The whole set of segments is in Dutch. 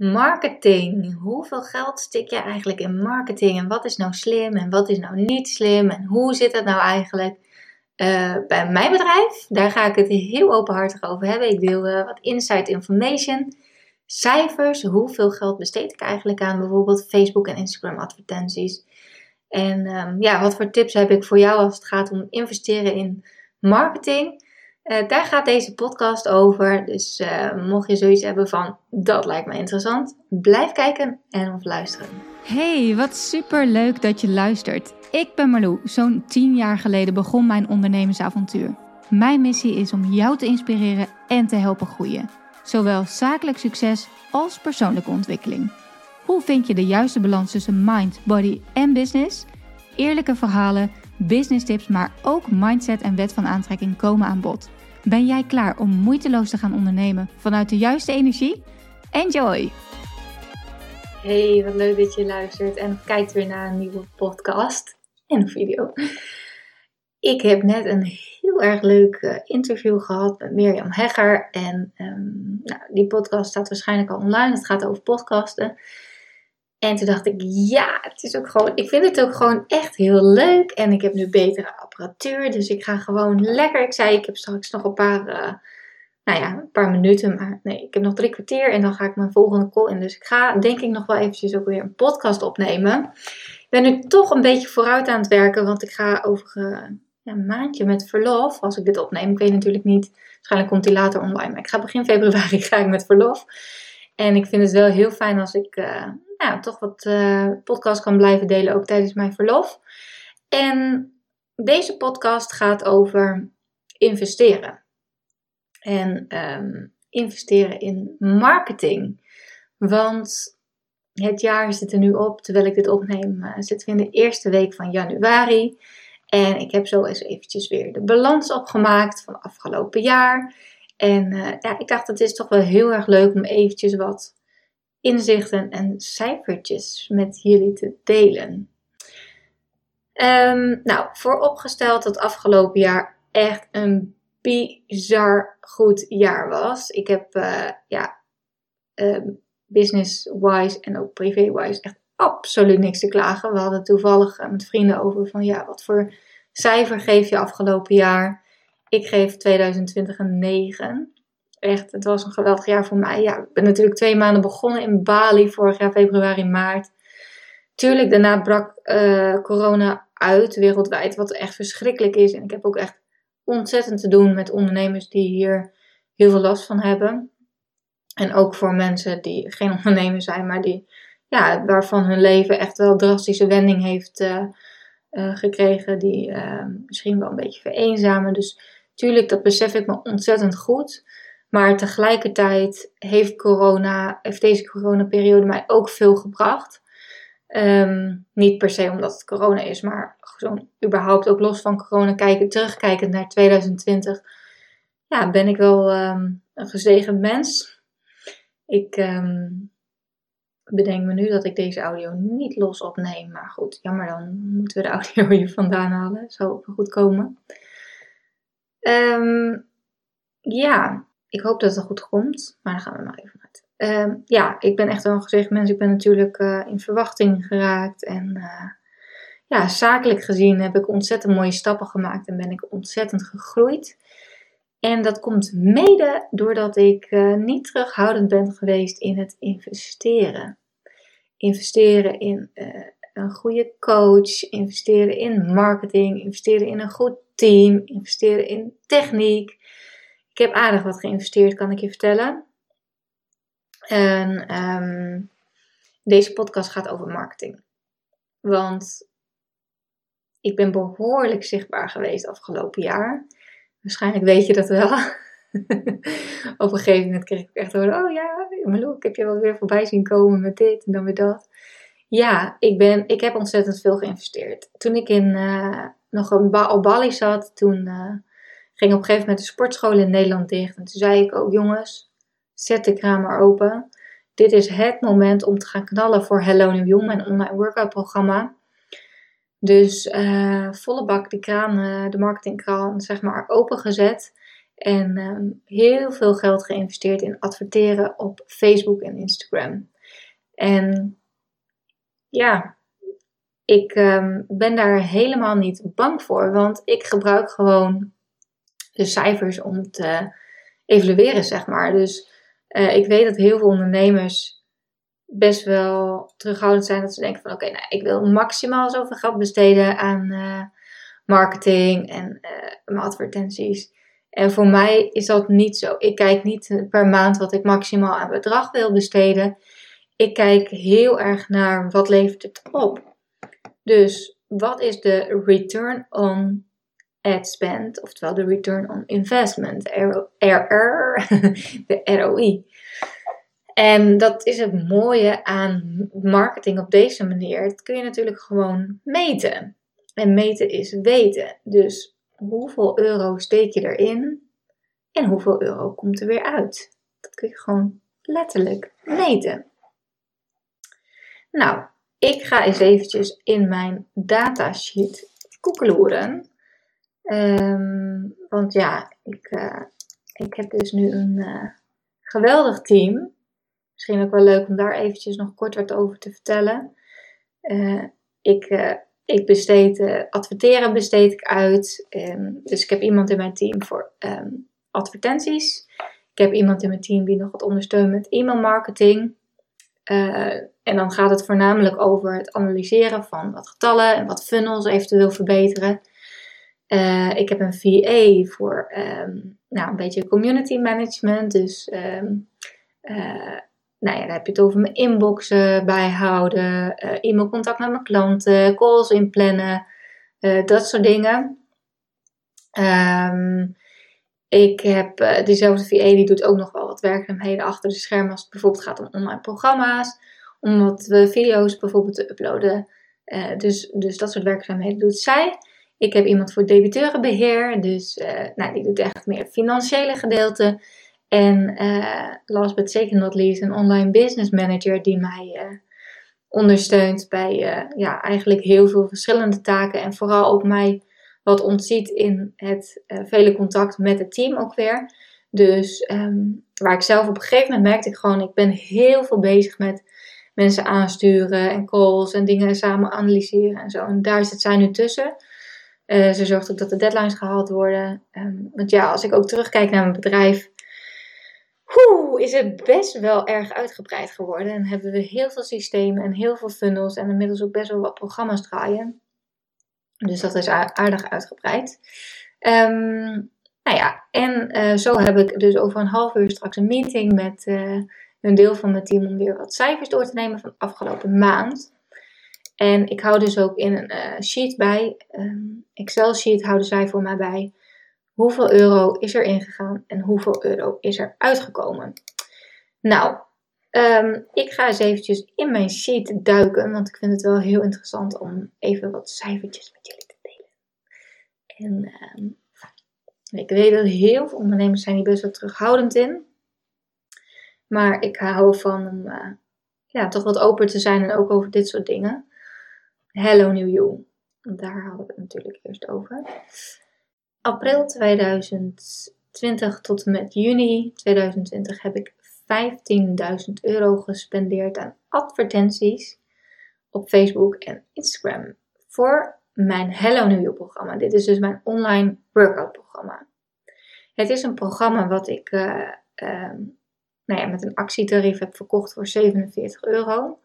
Marketing. Hoeveel geld stik je eigenlijk in marketing? En wat is nou slim en wat is nou niet slim? En hoe zit het nou eigenlijk uh, bij mijn bedrijf? Daar ga ik het heel openhartig over hebben. Ik deel uh, wat insight information, cijfers. Hoeveel geld besteed ik eigenlijk aan bijvoorbeeld Facebook en Instagram advertenties? En um, ja, wat voor tips heb ik voor jou als het gaat om investeren in marketing? Uh, daar gaat deze podcast over. Dus uh, mocht je zoiets hebben van dat lijkt me interessant, blijf kijken en of luisteren. Hey, wat super leuk dat je luistert. Ik ben Marlou. Zo'n 10 jaar geleden begon mijn ondernemersavontuur. Mijn missie is om jou te inspireren en te helpen groeien. Zowel zakelijk succes als persoonlijke ontwikkeling. Hoe vind je de juiste balans tussen mind, body en business? Eerlijke verhalen, business tips, maar ook mindset en wet van aantrekking komen aan bod. Ben jij klaar om moeiteloos te gaan ondernemen vanuit de juiste energie? Enjoy! Hey, wat leuk dat je luistert en kijkt weer naar een nieuwe podcast en video. Ik heb net een heel erg leuk eh, interview gehad met Mirjam Hegger. En um, nou, die podcast staat waarschijnlijk al online. Het gaat over podcasten. En toen dacht ik, ja, het is ook gewoon, ik vind het ook gewoon echt heel leuk. En ik heb nu betere apparatuur, dus ik ga gewoon lekker. Ik zei, ik heb straks nog een paar, uh, nou ja, een paar minuten, maar nee, ik heb nog drie kwartier en dan ga ik mijn volgende call in. Dus ik ga denk ik nog wel eventjes ook weer een podcast opnemen. Ik ben nu toch een beetje vooruit aan het werken, want ik ga over ja, een maandje met verlof, als ik dit opneem. Ik weet natuurlijk niet, waarschijnlijk komt die later online, maar ik ga begin februari ga ik met verlof. En ik vind het wel heel fijn als ik uh, nou, toch wat uh, podcast kan blijven delen, ook tijdens mijn verlof. En deze podcast gaat over investeren. En um, investeren in marketing. Want het jaar zit er nu op, terwijl ik dit opneem, uh, zitten we in de eerste week van januari. En ik heb zo eens eventjes weer de balans opgemaakt van afgelopen jaar. En uh, ja, ik dacht het is toch wel heel erg leuk om eventjes wat inzichten en cijfertjes met jullie te delen. Um, nou, vooropgesteld dat afgelopen jaar echt een bizar goed jaar was. Ik heb, uh, ja, um, business-wise en ook privé-wise echt absoluut niks te klagen. We hadden toevallig met vrienden over van, ja, wat voor cijfer geef je afgelopen jaar? Ik geef 2020 een 9 echt, het was een geweldig jaar voor mij. Ja, ik ben natuurlijk twee maanden begonnen in Bali, vorig jaar februari, maart. Tuurlijk, daarna brak uh, corona uit wereldwijd, wat echt verschrikkelijk is. En ik heb ook echt ontzettend te doen met ondernemers die hier heel veel last van hebben. En ook voor mensen die geen ondernemer zijn, maar die, ja, waarvan hun leven echt wel drastische wending heeft uh, uh, gekregen. Die misschien wel een beetje vereenzamen. Dus tuurlijk, dat besef ik me ontzettend goed. Maar tegelijkertijd heeft corona, heeft deze coronaperiode mij ook veel gebracht. Um, niet per se omdat het corona is, maar gewoon überhaupt ook los van corona kijken, terugkijkend naar 2020. Ja, ben ik wel um, een gezegend mens. Ik um, bedenk me nu dat ik deze audio niet los opneem. Maar goed, jammer dan moeten we de audio hier vandaan halen. Zou goed komen. ja, ik hoop dat het goed komt, maar daar gaan we maar even uit. Uh, ja, ik ben echt wel een gezegd mens. Ik ben natuurlijk uh, in verwachting geraakt. En uh, ja, zakelijk gezien heb ik ontzettend mooie stappen gemaakt en ben ik ontzettend gegroeid. En dat komt mede doordat ik uh, niet terughoudend ben geweest in het investeren. Investeren in een goede coach, investeren in marketing, investeren in een goed team, investeren in techniek ik heb aardig wat geïnvesteerd, kan ik je vertellen. En um, deze podcast gaat over marketing. Want ik ben behoorlijk zichtbaar geweest afgelopen jaar. Waarschijnlijk weet je dat wel. Op een gegeven moment kreeg ik echt horen: Oh ja, Malou, ik heb je wel weer voorbij zien komen met dit en dan weer dat. Ja, ik, ben, ik heb ontzettend veel geïnvesteerd. Toen ik in, uh, nog op Bali zat, toen uh, ging op een gegeven moment de sportschool in Nederland dicht. En toen zei ik ook, jongens, zet de kraan maar open. Dit is het moment om te gaan knallen voor Hello New You, mijn online workout programma. Dus uh, volle bak de kraan, uh, de marketingkraan, zeg maar, opengezet. En ehm, heel veel geld geïnvesteerd in adverteren op Facebook en Instagram. En ja, ik ehm, ben daar helemaal niet bang voor, want ik gebruik gewoon de cijfers om te evalueren, zeg maar. Dus uh, ik weet dat heel veel ondernemers best wel terughoudend zijn. Dat ze denken van oké, nou, ik wil maximaal zoveel geld besteden aan uh, marketing en mijn advertenties. En voor mij is dat niet zo. Ik kijk niet per maand wat ik maximaal aan bedrag wil besteden. Ik kijk heel erg naar wat levert het op. Dus wat is de return on ad spend, oftewel de return on investment, RR, de ROI. En dat is het mooie aan marketing op deze manier. Dat kun je natuurlijk gewoon meten. En meten is weten. Dus hoeveel euro steek je erin en hoeveel euro komt er weer uit? Dat kun je gewoon letterlijk meten. Nou, ik ga eens eventjes in mijn datasheet koekeloeren. Um, want ja, ik, uh, ik heb dus nu een uh, geweldig team. Misschien ook wel leuk om daar eventjes nog kort wat over te vertellen. Uh, ik, ik besteed, adverteren besteed ik uit. Um, dus ik heb iemand in mijn team voor um, advertenties. Ik heb iemand in mijn team die nog wat ondersteunt met e-mail marketing. en dan gaat het voornamelijk over het analyseren van wat getallen en wat funnels eventueel verbeteren. Uh, ik heb een VA voor um, nou, een beetje community management. Dus um, nou ja, dan heb je het over mijn inboxen bijhouden, uh, e-mailcontact met mijn klanten, calls inplannen, dat soort dingen. Um, ik heb diezelfde VA die doet ook nog wel wat werkzaamheden achter de schermen als het bijvoorbeeld gaat om online programma's, om wat video's bijvoorbeeld te uploaden. dus, dus dat soort werkzaamheden doet zij. Ik heb iemand voor debiteurenbeheer, dus uh, nou, die doet echt meer financiële gedeelte. En uh, last but zeker not least, een online business manager die mij uh, ondersteunt bij ja, eigenlijk heel veel verschillende taken. En vooral ook mij wat ontziet in het vele contact met het team ook weer. Dus um, waar ik zelf op een gegeven moment merkte ik gewoon, ik ben heel veel bezig met mensen aansturen en calls en dingen samen analyseren en zo. En daar zit zij nu tussen. Uh, ze zorgt ook dat de deadlines gehaald worden. Um, want ja, als ik ook terugkijk naar mijn bedrijf, is het best wel erg uitgebreid geworden. En hebben we heel veel systemen en heel veel funnels en inmiddels ook best wel wat programma's draaien. Dus dat is aardig uitgebreid. Um, nou ja, en uh, zo heb ik dus over een half uur straks een meeting met uh, een deel van mijn team om weer wat cijfers door te nemen van afgelopen maand. En ik hou dus ook in een uh, sheet bij, um, Excel sheet houden zij voor mij bij. Hoeveel euro is er ingegaan en hoeveel euro is er uitgekomen? Nou, um, ik ga eens eventjes in mijn sheet duiken, want ik vind het wel heel interessant om even wat cijfertjes met jullie te delen. En um, ik weet dat heel veel ondernemers zijn hier best wel terughoudend in. Maar ik hou van om uh, ja, toch wat open te zijn en ook over dit soort dingen. Hello New You. Daar hadden we het natuurlijk eerst over. April 2020 tot en met juni 2020 heb ik 15.000 euro gespendeerd aan advertenties op Facebook en Instagram voor mijn Hello New You programma. Dit is dus mijn online workout programma. Het is een programma wat ik uh, uh, nou ja, met een actietarief heb verkocht voor 47 euro.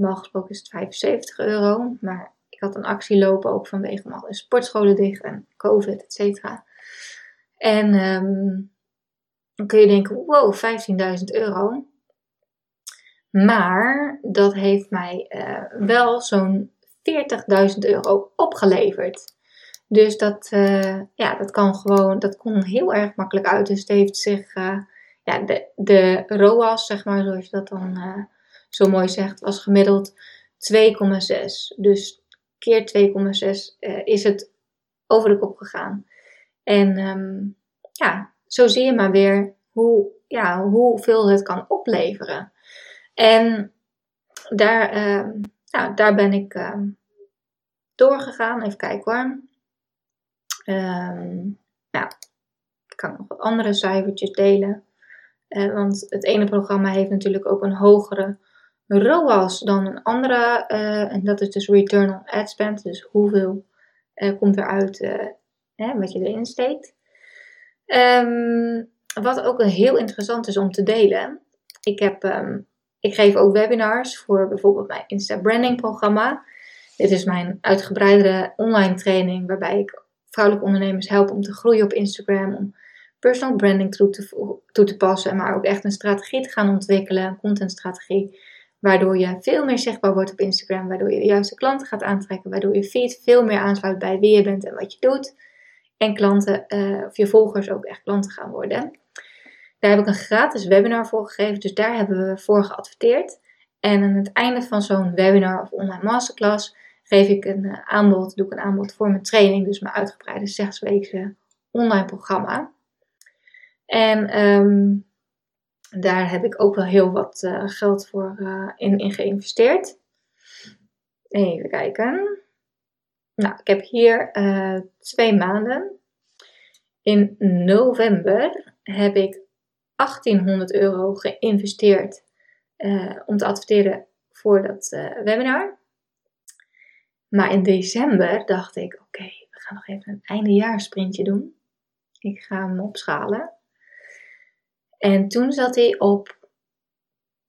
Normaal gesproken is het 75 euro. Maar ik had een actie lopen ook vanwege alle sportscholen dicht en COVID, et cetera. En um, dan kun je denken, wow, 15.000 euro. Maar dat heeft mij uh, wel zo'n 40.000 euro opgeleverd. Dus dat, uh, ja, dat kan gewoon, dat kon heel erg makkelijk uit. Dus het heeft zich, uh, ja, de, de ROAS, zeg maar, zoals je dat dan zo mooi zegt, was gemiddeld 2,6. Dus keer 2,6 uh, is het over de kop gegaan. En um, ja, zo zie je maar weer hoe, ja, hoeveel het kan opleveren. En daar, nou, daar ben ik uh, doorgegaan. Even kijken hoor. Um, nou, kan ik nog wat andere cijfertjes delen. Uh, want het ene programma heeft natuurlijk ook een hogere ROAS dan een andere. Uh, en dat is dus Return on Ad Spend. Dus hoeveel uh, komt eruit hè, wat je erin steekt. Um, wat ook heel interessant is om te delen. Ik, heb, um, ik geef ook webinars voor bijvoorbeeld mijn Insta Branding programma. Dit is mijn uitgebreidere online training waarbij ik vrouwelijke ondernemers help om te groeien op Instagram. Om personal branding toe te, toe te passen, maar ook echt een strategie te gaan ontwikkelen, een contentstrategie. Waardoor je veel meer zichtbaar wordt op Instagram, waardoor je de juiste klanten gaat aantrekken, waardoor je feed veel meer aansluit bij wie je bent en wat je doet. En klanten, uh, of je volgers ook echt klanten gaan worden. Daar heb ik een gratis webinar voor gegeven, dus daar hebben we voor geadverteerd. En aan het einde van zo'n webinar of online masterclass geef ik een uh, aanbod, doe ik een aanbod voor mijn training, dus mijn uitgebreide zesweekse online programma. En um, daar heb ik ook wel heel wat uh, geld voor uh, in, geïnvesteerd. Even kijken. Nou, ik heb hier twee maanden. In november heb ik 1800 euro geïnvesteerd om te adverteren voor dat webinar. Maar in december dacht ik, oké, we gaan nog even een eindejaarssprintje doen. Ik ga hem opschalen. En toen zat hij op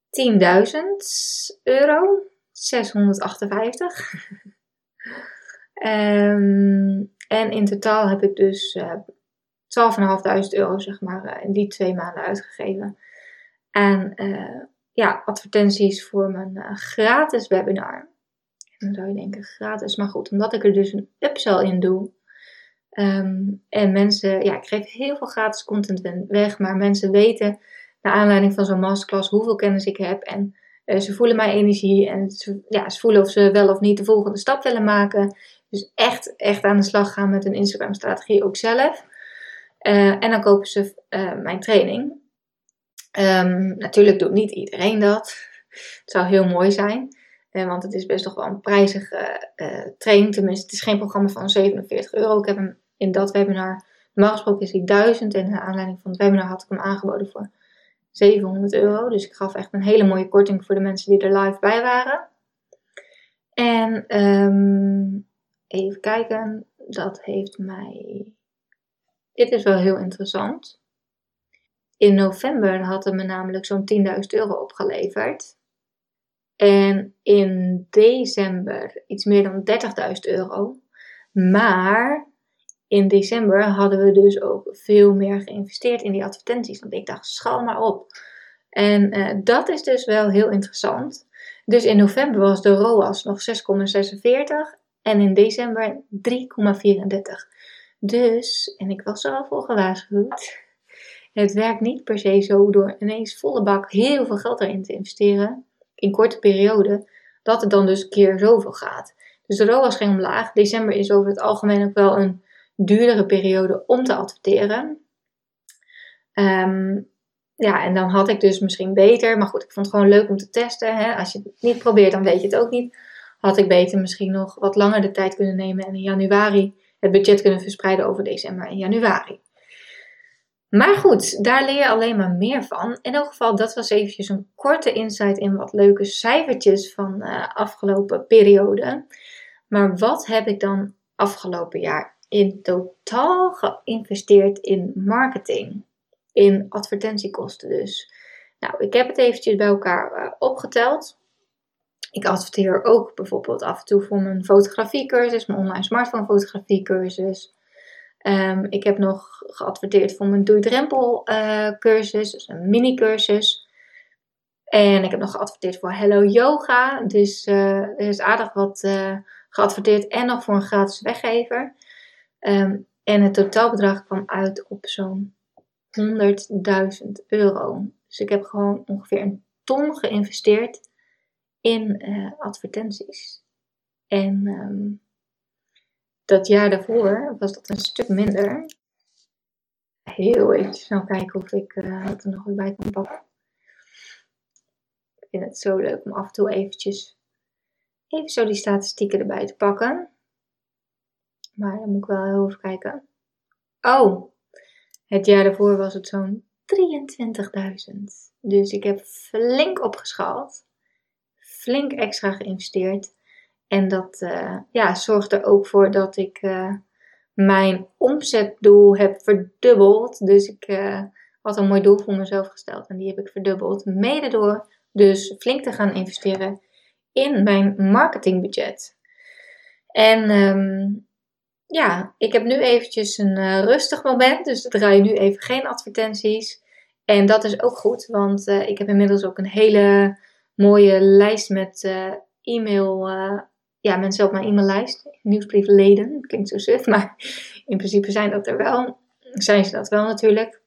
10.000 euro, 658. um, ehm, en in totaal heb ik dus uh, eh, 12.500 euro zeg maar, uh, in die twee maanden uitgegeven. En uh, ja, advertenties voor mijn gratis webinar. Dan zou je denken, gratis. Maar goed, omdat ik er dus een upsell in doe. Ehm, en mensen, ja, ik geef heel veel gratis content weg. Maar mensen weten, naar aanleiding van zo'n masterclass, hoeveel kennis ik heb. En uh, ze voelen mijn energie. En ze, ja, ze voelen of ze wel of niet de volgende stap willen maken. Dus echt, echt aan de slag gaan met een Instagram-strategie ook zelf. Uh, en dan kopen ze uh, mijn training. Um, natuurlijk doet niet iedereen dat. Het zou heel mooi zijn. Eh, want het is best toch wel een prijzige training. Tenminste, het is geen programma van 47 euro. Ik heb hem in dat webinar, normaal gesproken is hij 1000. En naar aanleiding van het webinar had ik hem aangeboden voor 700 euro. Dus ik gaf echt een hele mooie korting voor de mensen die er live bij waren. En um, even kijken, dat heeft mij. Dit is wel heel interessant. In november had het me namelijk zo'n 10.000 euro opgeleverd. En in december iets meer dan 30.000 euro. Maar in december hadden we dus ook veel meer geïnvesteerd in die advertenties. Want ik dacht, schal maar op. En uh, dat is dus wel heel interessant. Dus in november was de ROAS nog 6,46 en in december 3,34. Dus, en ik was er al voor gewaarschuwd, het werkt niet per se zo door ineens volle bak heel veel geld erin te investeren in korte periode, dat het dan dus keer zoveel gaat. Dus de ROAS ging omlaag. December is over het algemeen ook wel een duurdere periode om te adverteren. Um, ja, en dan had ik dus misschien beter, maar goed, ik vond het gewoon leuk om te testen. Hè? Als je het niet probeert, dan weet je het ook niet. Had ik beter misschien nog wat langer de tijd kunnen nemen en in januari het budget kunnen verspreiden over december en januari. Maar goed, daar leer je alleen maar meer van. In elk geval, dat was eventjes een korte insight in wat leuke cijfertjes van de uh, afgelopen periode. Maar wat heb ik dan afgelopen jaar in totaal geïnvesteerd in marketing? In advertentiekosten dus. Nou, ik heb het eventjes bij elkaar uh, opgeteld. Ik adverteer ook bijvoorbeeld af en toe voor mijn fotografiecursus, mijn online smartphone fotografiecursus. Um, ik heb nog geadverteerd voor mijn Doei Drempel uh, cursus, dus een mini cursus. En ik heb nog geadverteerd voor Hello Yoga. Dus uh, er is aardig wat geadverteerd en nog voor een gratis weggever. Um, en het totaalbedrag kwam uit op zo'n 100.000 euro. Dus ik heb gewoon ongeveer een ton geïnvesteerd in advertenties. En um, dat jaar daarvoor was dat een stuk minder. Heel even snel kijken of ik uh, het er nog weer bij kan pakken. Ik vind het zo leuk om af en toe eventjes even zo die statistieken erbij te pakken. Maar dan moet ik wel heel even kijken. Oh, Het jaar daarvoor was het zo'n 23.000. Dus ik heb flink opgeschaald. Flink extra geïnvesteerd. En dat uh, ja, zorgt er ook voor dat ik uh, mijn omzetdoel heb verdubbeld. Dus ik uh, had een mooi doel voor mezelf gesteld en die heb ik verdubbeld. Mede door dus flink te gaan investeren in mijn marketingbudget. En um, ja, ik heb nu eventjes een rustig moment. Dus er draaien nu even geen advertenties. En dat is ook goed, want ik heb inmiddels ook een hele mooie lijst met e-mail ja, mensen op mijn e-maillijst, nieuwsbriefleden, klinkt zo suf, maar in principe zijn dat er wel, zijn ze dat wel natuurlijk.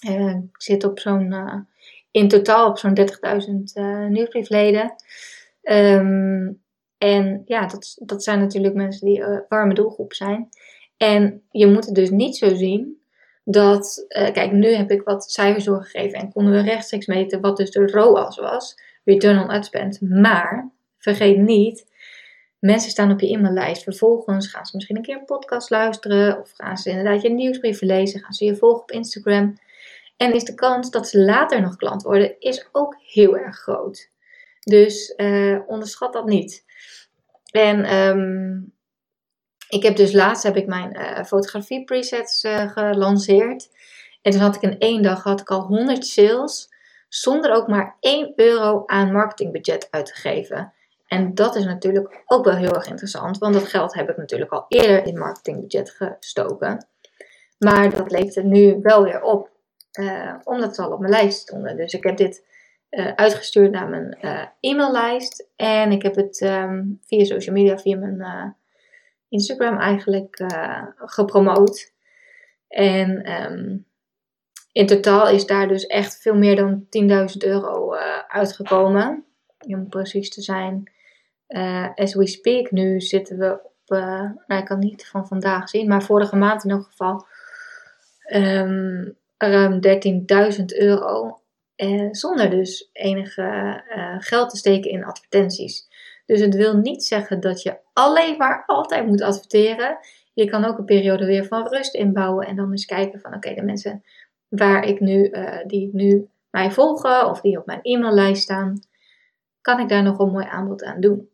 Ik zit op zo'n, in totaal op zo'n 30.000 uh, nieuwsbriefleden. Um, en ja, dat, dat zijn natuurlijk mensen die warme doelgroep zijn. En je moet het dus niet zo zien dat, kijk, nu heb ik wat cijfers doorgegeven en konden we rechtstreeks meten wat dus de ROAS was, Return on Ad Spend. Maar vergeet niet mensen staan op je e-maillijst. Vervolgens gaan ze misschien een keer een podcast luisteren. Of gaan ze inderdaad je nieuwsbrieven lezen. Gaan ze je volgen op Instagram. En is de kans dat ze later nog klant worden, is ook heel erg groot. Dus uh, onderschat dat niet. En um, ik heb dus laatst heb ik mijn uh, fotografie presets uh, gelanceerd. En toen had ik in één dag had ik al 100 sales. Zonder ook maar 1 euro aan marketingbudget uit te geven. En dat is natuurlijk ook wel heel erg interessant, want dat geld heb ik natuurlijk al eerder in marketingbudget gestoken. Maar dat leeft er nu wel weer op, uh, omdat ze al op mijn lijst stonden. Dus ik heb dit uh, uitgestuurd naar mijn uh, e-maillijst en ik heb het um, via social media, via mijn Instagram eigenlijk gepromoot. En um, in totaal is daar dus echt veel meer dan 10.000 euro uitgekomen. Om precies te zijn, as we speak, nu zitten we op, nou ik kan niet van vandaag zien, maar vorige maand in elk geval, um, ruim 13.000 euro. Uh, zonder dus enige geld te steken in advertenties. Dus het wil niet zeggen dat je alleen maar altijd moet adverteren. Je kan ook een periode weer van rust inbouwen en dan eens kijken van oké, de mensen waar ik nu, die nu mij volgen of die op mijn e-maillijst staan, kan ik daar nog een mooi aanbod aan doen.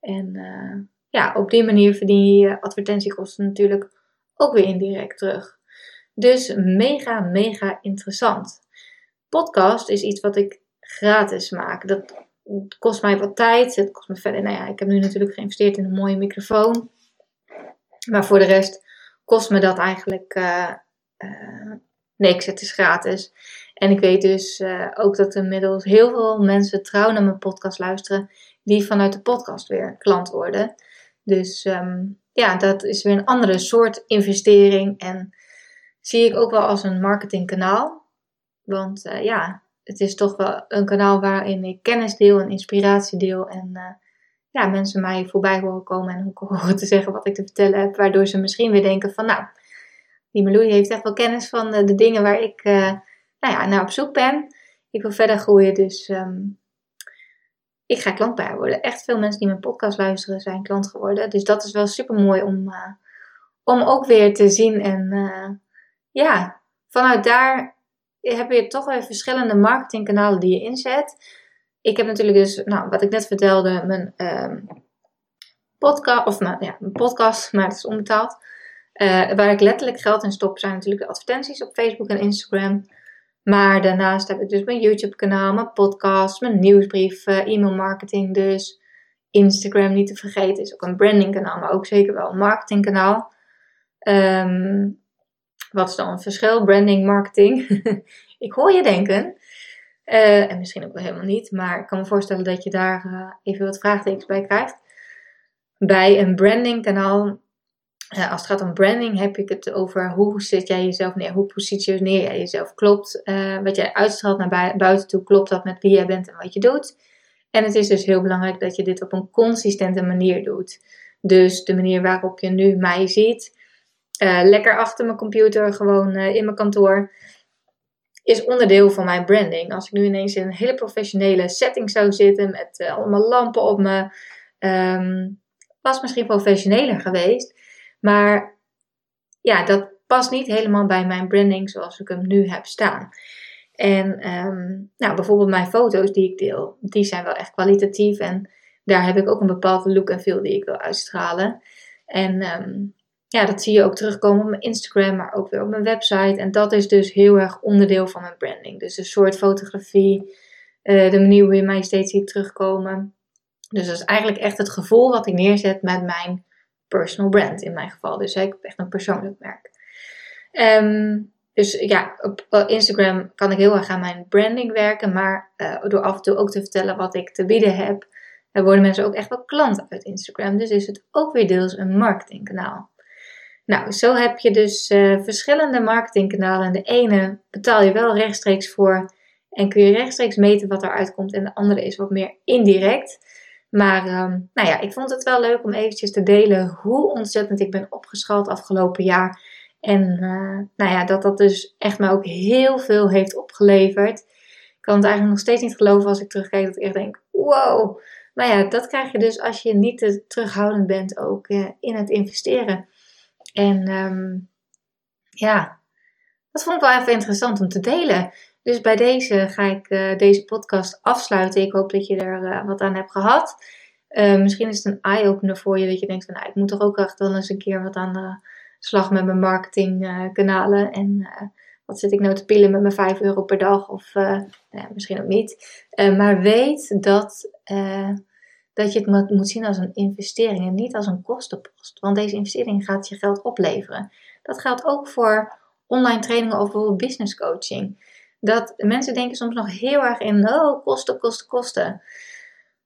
En uh, ja, op die manier verdien je advertentiekosten natuurlijk ook weer indirect terug. Dus mega, mega interessant. Podcast is iets wat ik gratis maak. Dat kost mij wat tijd. Het kost me verder. Nou ja, ik heb nu natuurlijk geïnvesteerd in een mooie microfoon. Maar voor de rest kost me dat eigenlijk uh, uh, niks. Het is gratis. En ik weet dus uh, ook dat inmiddels heel veel mensen trouw naar mijn podcast luisteren die vanuit de podcast weer klant worden. Dus um, ja, dat is weer een andere soort investering en zie ik ook wel als een marketingkanaal. Want uh, ja, het is toch wel een kanaal waarin ik kennis deel en inspiratie deel en uh, ja, mensen mij voorbij horen komen en horen te zeggen wat ik te vertellen heb, waardoor ze misschien weer denken van nou, die Melodia heeft echt wel kennis van de, de dingen waar ik nou ja, naar op zoek ben. Ik wil verder groeien, dus um, ik ga klant bij worden. Echt veel mensen die mijn podcast luisteren zijn klant geworden. Dus dat is wel super mooi om, om ook weer te zien. En ja, vanuit daar heb je toch weer verschillende marketingkanalen die je inzet. Ik heb natuurlijk dus, nou, wat ik net vertelde, mijn um, podcast, of ja, podcast, maar het is onbetaald. Uh, waar ik letterlijk geld in stop, zijn natuurlijk de advertenties op Facebook en Instagram. Maar daarnaast heb ik dus mijn YouTube kanaal, mijn podcast, mijn nieuwsbrief, uh, e-mail marketing dus. Instagram niet te vergeten is ook een branding kanaal, maar ook zeker wel een marketing kanaal. Um, wat is dan het verschil? Branding, marketing. ik hoor je denken. Uh, en misschien ook wel helemaal niet, maar ik kan me voorstellen dat je daar uh, even wat vraagtekens bij krijgt. Bij een branding kanaal uh, als het gaat om branding heb ik het over hoe zet jij jezelf neer, hoe positioneer jij jezelf. Klopt wat jij uitstraalt naar buiten toe, klopt dat met wie jij bent en wat je doet. En het is dus heel belangrijk dat je dit op een consistente manier doet. Dus de manier waarop je nu mij ziet, uh, lekker achter mijn computer, gewoon in mijn kantoor, is onderdeel van mijn branding. Als ik nu ineens in een hele professionele setting zou zitten met allemaal lampen op me, um, was misschien professioneler geweest. Maar ja, dat, past niet helemaal bij mijn branding zoals ik hem nu heb staan. En ehm, nou, bijvoorbeeld mijn foto's die ik deel, die zijn wel echt kwalitatief. En daar heb ik ook een bepaalde look en feel die ik wil uitstralen. En ehm, ja, dat zie je ook terugkomen op mijn Instagram, maar ook weer op mijn website. En dat is dus heel erg onderdeel van mijn branding. Dus een soort fotografie, uh, de manier hoe je mij steeds ziet terugkomen. Dus dat is eigenlijk echt het gevoel wat ik neerzet met mijn personal brand in mijn geval. Dus ik heb echt een persoonlijk merk. Um, dus ja, op Instagram kan ik heel erg aan mijn branding werken, maar uh, door af en toe ook te vertellen wat ik te bieden heb, dan worden mensen ook echt wel klant uit Instagram. Dus is het ook weer deels een marketingkanaal. Nou, zo heb je dus uh, verschillende marketingkanalen. De ene betaal je wel rechtstreeks voor en kun je rechtstreeks meten wat eruit komt. En de andere is wat meer indirect. Maar um, nou ja, ik vond het wel leuk om eventjes te delen hoe ontzettend ik ben opgeschaald afgelopen jaar. En uh, nou ja, dat dat dus echt mij ook heel veel heeft opgeleverd. Ik kan het eigenlijk nog steeds niet geloven als ik terugkijk dat ik echt denk, wow. Maar ja, dat krijg je dus als je niet te terughoudend bent ook uh, in het investeren. En um, ja, dat vond ik wel even interessant om te delen. Dus bij deze ga ik uh, deze podcast afsluiten. Ik hoop dat je er uh, wat aan hebt gehad. Uh, misschien is het een eye-opener voor je dat je denkt van nou, ik moet toch ook echt wel eens een keer wat aan de slag met mijn marketingkanalen. en wat zit ik nou te pillen met mijn 5 euro per dag of nou ja, misschien ook niet. maar weet dat, dat je het moet zien als een investering en niet als een kostenpost. Want deze investering gaat je geld opleveren. Dat geldt ook voor online trainingen of bijvoorbeeld business coaching dat mensen denken soms nog heel erg in, oh, kosten, kosten, kosten.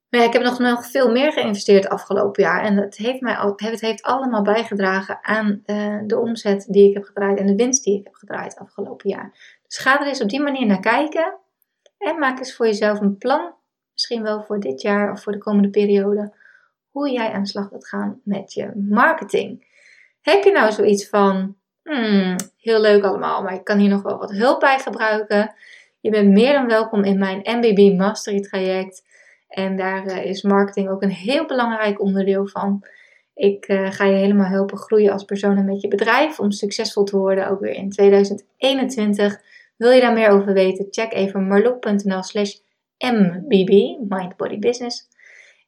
Maar ik heb nog, veel meer geïnvesteerd afgelopen jaar. En het heeft, mij, het heeft allemaal bijgedragen aan uh, de omzet die ik heb gedraaid en de winst die ik heb gedraaid afgelopen jaar. Dus ga er eens op die manier naar kijken. En maak eens voor jezelf een plan. Misschien wel voor dit jaar of voor de komende periode. Hoe jij aan de slag wilt gaan met je marketing. Heb je nou zoiets van, Hmm, heel leuk allemaal, maar ik kan hier nog wel wat hulp bij gebruiken. Je bent meer dan welkom in mijn MBB Mastery traject. En daar uh, is marketing ook een heel belangrijk onderdeel van. Ik uh, ga je helemaal helpen groeien als persoon en met je bedrijf om succesvol te worden, ook weer in 2021. Wil je daar meer over weten? Check even marloek.nl slash mbb, Mind Body Business.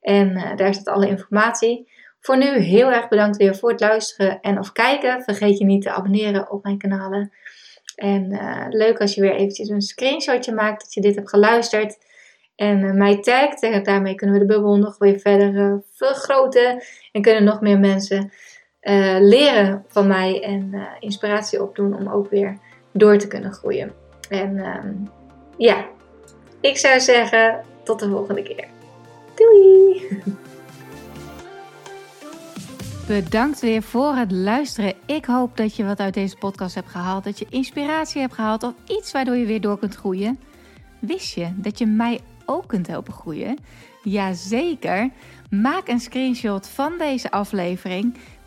En uh, daar staat alle informatie. Voor nu heel erg bedankt weer voor het luisteren en of kijken. Vergeet je niet te abonneren op mijn kanalen. En uh, leuk als je weer eventjes een screenshotje maakt dat je dit hebt geluisterd. En uh, mij tagt. En daarmee kunnen we de bubbel nog weer verder vergroten. En kunnen nog meer mensen leren van mij. En inspiratie opdoen om ook weer door te kunnen groeien. En ehm, ja, ik zou zeggen tot de volgende keer. Doei! Bedankt weer voor het luisteren. Ik hoop dat je wat uit deze podcast hebt gehaald. Dat je inspiratie hebt gehaald of iets waardoor je weer door kunt groeien. Wist je dat je mij ook kunt helpen groeien? Jazeker. Maak een screenshot van deze aflevering.